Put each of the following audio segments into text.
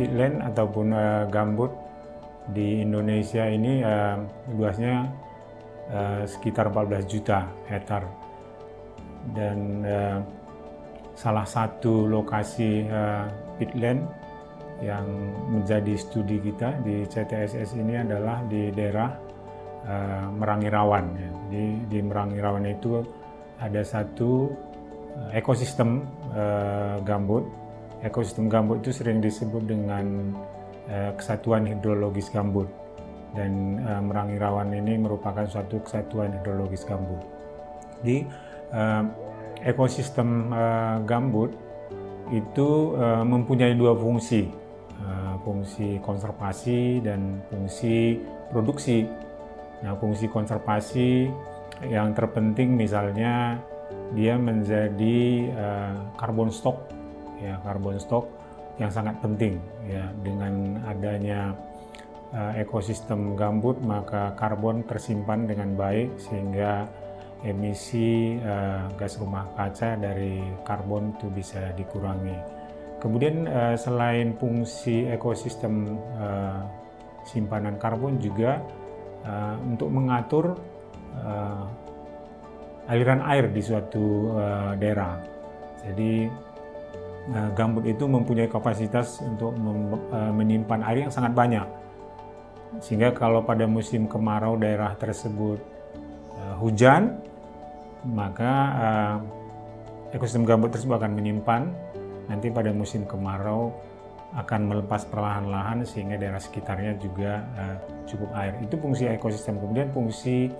peatland ataupun uh, gambut di Indonesia ini uh, luasnya uh, sekitar 14 juta hektar dan uh, salah satu lokasi uh, peatland yang menjadi studi kita di CTSS ini adalah di daerah uh, Merangirawan. Ya. Di, di Merangirawan itu ada satu ekosistem uh, gambut. Ekosistem gambut itu sering disebut dengan uh, kesatuan hidrologis gambut. Dan uh, Merangirawan ini merupakan suatu kesatuan hidrologis gambut. Di uh, ekosistem gambut itu mempunyai dua fungsi Eh, fungsi konservasi dan fungsi produksi. Nah, fungsi konservasi yang terpenting misalnya dia menjadi uh, carbon stock ya carbon stock yang sangat penting ya dengan adanya uh, ekosistem gambut maka karbon tersimpan dengan baik sehingga emisi uh, gas rumah kaca dari karbon itu bisa dikurangi. Kemudian uh, selain fungsi ekosistem uh, simpanan karbon juga uh, untuk mengatur uh, aliran air di suatu uh, daerah. Jadi uh, gambut itu mempunyai kapasitas untuk uh, menyimpan air yang sangat banyak. Sehingga kalau pada musim kemarau daerah tersebut uh, hujan, maka uh, ekosistem gambut tersebut akan menyimpan nanti pada musim kemarau akan melepas perlahan-lahan sehingga daerah sekitarnya juga cukup air. Itu fungsi ekosistem. Kemudian fungsi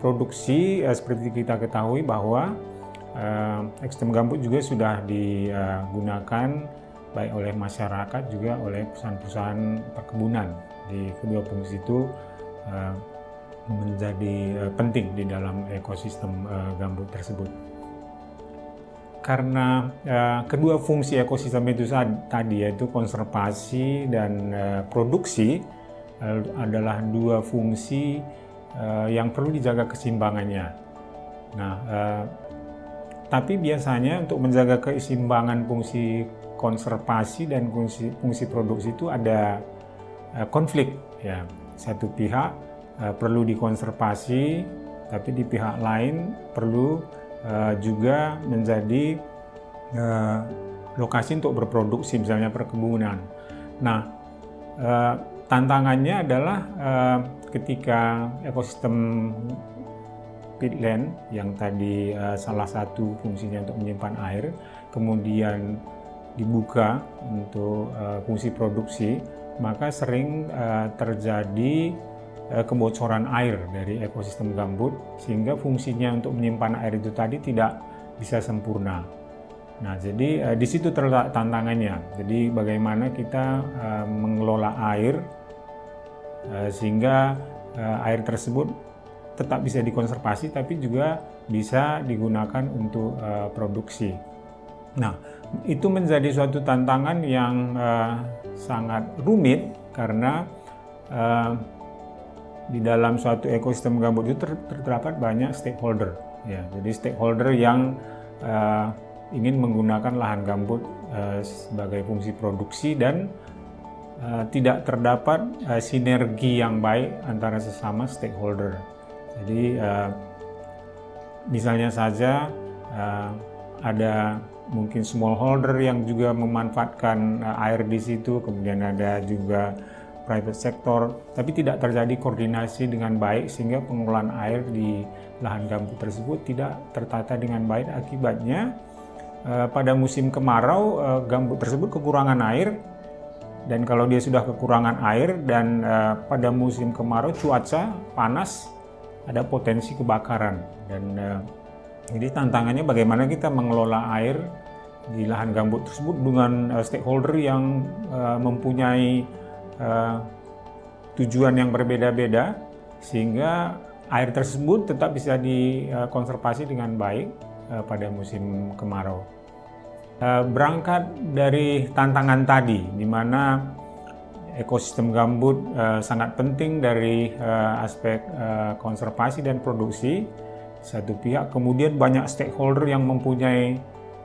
produksi seperti kita ketahui bahwa ekosistem gambut juga sudah digunakan baik oleh masyarakat juga oleh perusahaan-perusahaan perkebunan. Di kedua fungsi itu menjadi uh, penting di dalam ekosistem uh, gambut tersebut karena uh, kedua fungsi ekosistem itu tadi yaitu konservasi dan uh, produksi uh, adalah dua fungsi uh, yang perlu dijaga keseimbangannya. Nah, uh, tapi biasanya untuk menjaga keseimbangan fungsi konservasi dan fungsi, fungsi produksi itu ada uh, konflik ya. Satu pihak uh, perlu dikonservasi, tapi di pihak lain perlu uh, juga menjadi uh, lokasi untuk berproduksi, misalnya perkebunan. Nah, uh, tantangannya adalah uh, ketika ekosistem peatland yang tadi uh, salah satu fungsinya untuk menyimpan air, kemudian dibuka untuk uh, fungsi produksi, maka sering uh, terjadi Eh, kebocoran air dari ekosistem gambut sehingga fungsinya untuk menyimpan air itu tadi tidak bisa sempurna. Nah, jadi eh, di situ terletak tantangannya. Jadi bagaimana kita eh, mengelola air sehingga air tersebut tetap bisa dikonservasi tapi juga bisa digunakan untuk produksi. Nah, itu menjadi suatu tantangan yang sangat rumit karena di dalam suatu ekosistem gambut itu ter terdapat banyak stakeholder ya jadi stakeholder yang uh, ingin menggunakan lahan gambut uh, sebagai fungsi produksi dan uh, tidak terdapat uh, sinergi yang baik antara sesama stakeholder jadi uh, misalnya saja uh, ada mungkin smallholder yang juga memanfaatkan uh, air di situ kemudian ada juga private sector, tapi tidak terjadi koordinasi dengan baik sehingga pengelolaan air di lahan gambut tersebut tidak tertata dengan baik. Akibatnya eh, pada musim kemarau eh, gambut tersebut kekurangan air dan kalau dia sudah kekurangan air dan eh, pada musim kemarau cuaca panas ada potensi kebakaran dan jadi tantangannya bagaimana kita mengelola air di lahan gambut tersebut dengan stakeholder yang mempunyai uh, tujuan yang berbeda-beda sehingga air tersebut tetap bisa dikonservasi dengan baik uh, pada musim kemarau. Uh, berangkat dari tantangan tadi, di mana ekosistem gambut uh, sangat penting dari uh, aspek uh, konservasi dan produksi. Satu pihak, kemudian banyak stakeholder yang mempunyai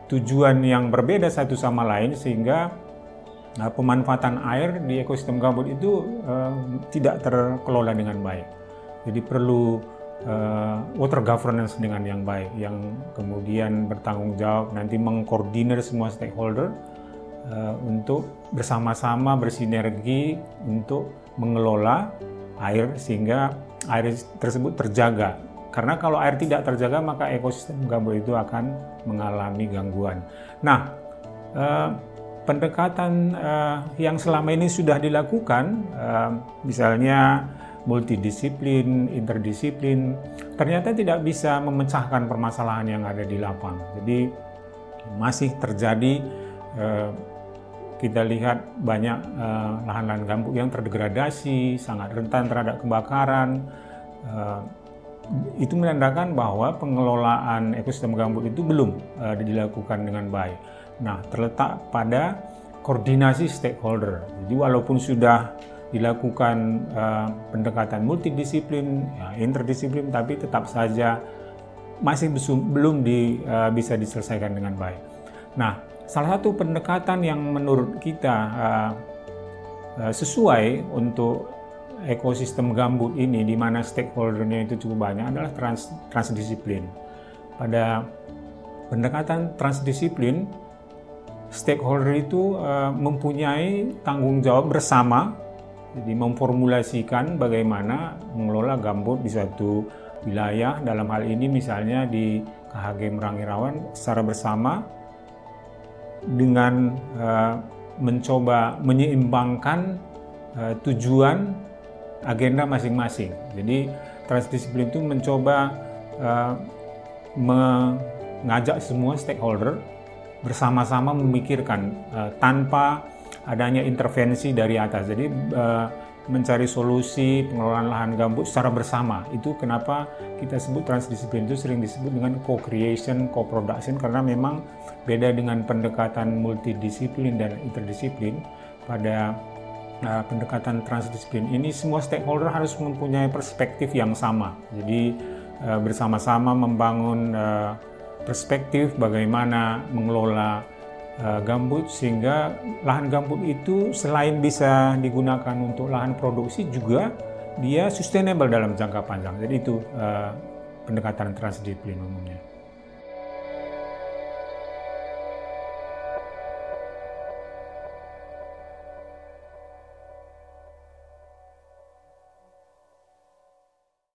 tujuan yang berbeda satu sama lain sehingga Nah, pemanfaatan air di ekosistem gambut itu uh, tidak terkelola dengan baik. Jadi perlu uh, water governance dengan yang baik, yang kemudian bertanggung jawab nanti mengkoordinir semua stakeholder uh, untuk bersama-sama bersinergi untuk mengelola air sehingga air tersebut terjaga. Karena kalau air tidak terjaga maka ekosistem gambut itu akan mengalami gangguan. Nah, uh, pendekatan uh, yang selama ini sudah dilakukan, misalnya multidisiplin, interdisiplin, ternyata tidak bisa memecahkan permasalahan yang ada di lapang. Jadi masih terjadi kita lihat banyak lahan-lahan uh, gambut yang terdegradasi, sangat rentan terhadap kebakaran. Uh, itu menandakan bahwa pengelolaan ekosistem gambut itu belum uh, dilakukan dengan baik. Nah, terletak pada koordinasi stakeholder. Jadi walaupun sudah dilakukan uh, pendekatan multidisiplin, ya, interdisiplin, tapi tetap saja masih belum di, uh, bisa diselesaikan dengan baik. Nah, salah satu pendekatan yang menurut kita uh, uh, sesuai untuk ekosistem gambut ini, di mana stakeholdernya itu cukup banyak, adalah trans, transdisiplin. Pada pendekatan transdisiplin, stakeholder itu uh, mempunyai tanggung jawab bersama, jadi memformulasikan bagaimana mengelola gambut di suatu wilayah. Dalam hal ini misalnya di KHG Merangirawan secara bersama dengan uh, mencoba menyeimbangkan uh, tujuan agenda masing-masing. Jadi transdisiplin itu mencoba uh, mengajak semua stakeholder bersama-sama memikirkan uh, tanpa adanya intervensi dari atas. Jadi uh, mencari solusi pengelolaan lahan gambut secara bersama. Itu kenapa kita sebut transdisiplin itu sering disebut dengan co-creation, co-production karena memang beda dengan pendekatan multidisiplin dan interdisiplin pada uh, pendekatan transdisiplin ini semua stakeholder harus mempunyai perspektif yang sama. Jadi uh, bersama-sama membangun uh, perspektif bagaimana mengelola gambut sehingga lahan gambut itu selain bisa digunakan untuk lahan produksi juga dia sustainable dalam jangka panjang. Jadi itu uh, pendekatan transdisiplin umumnya.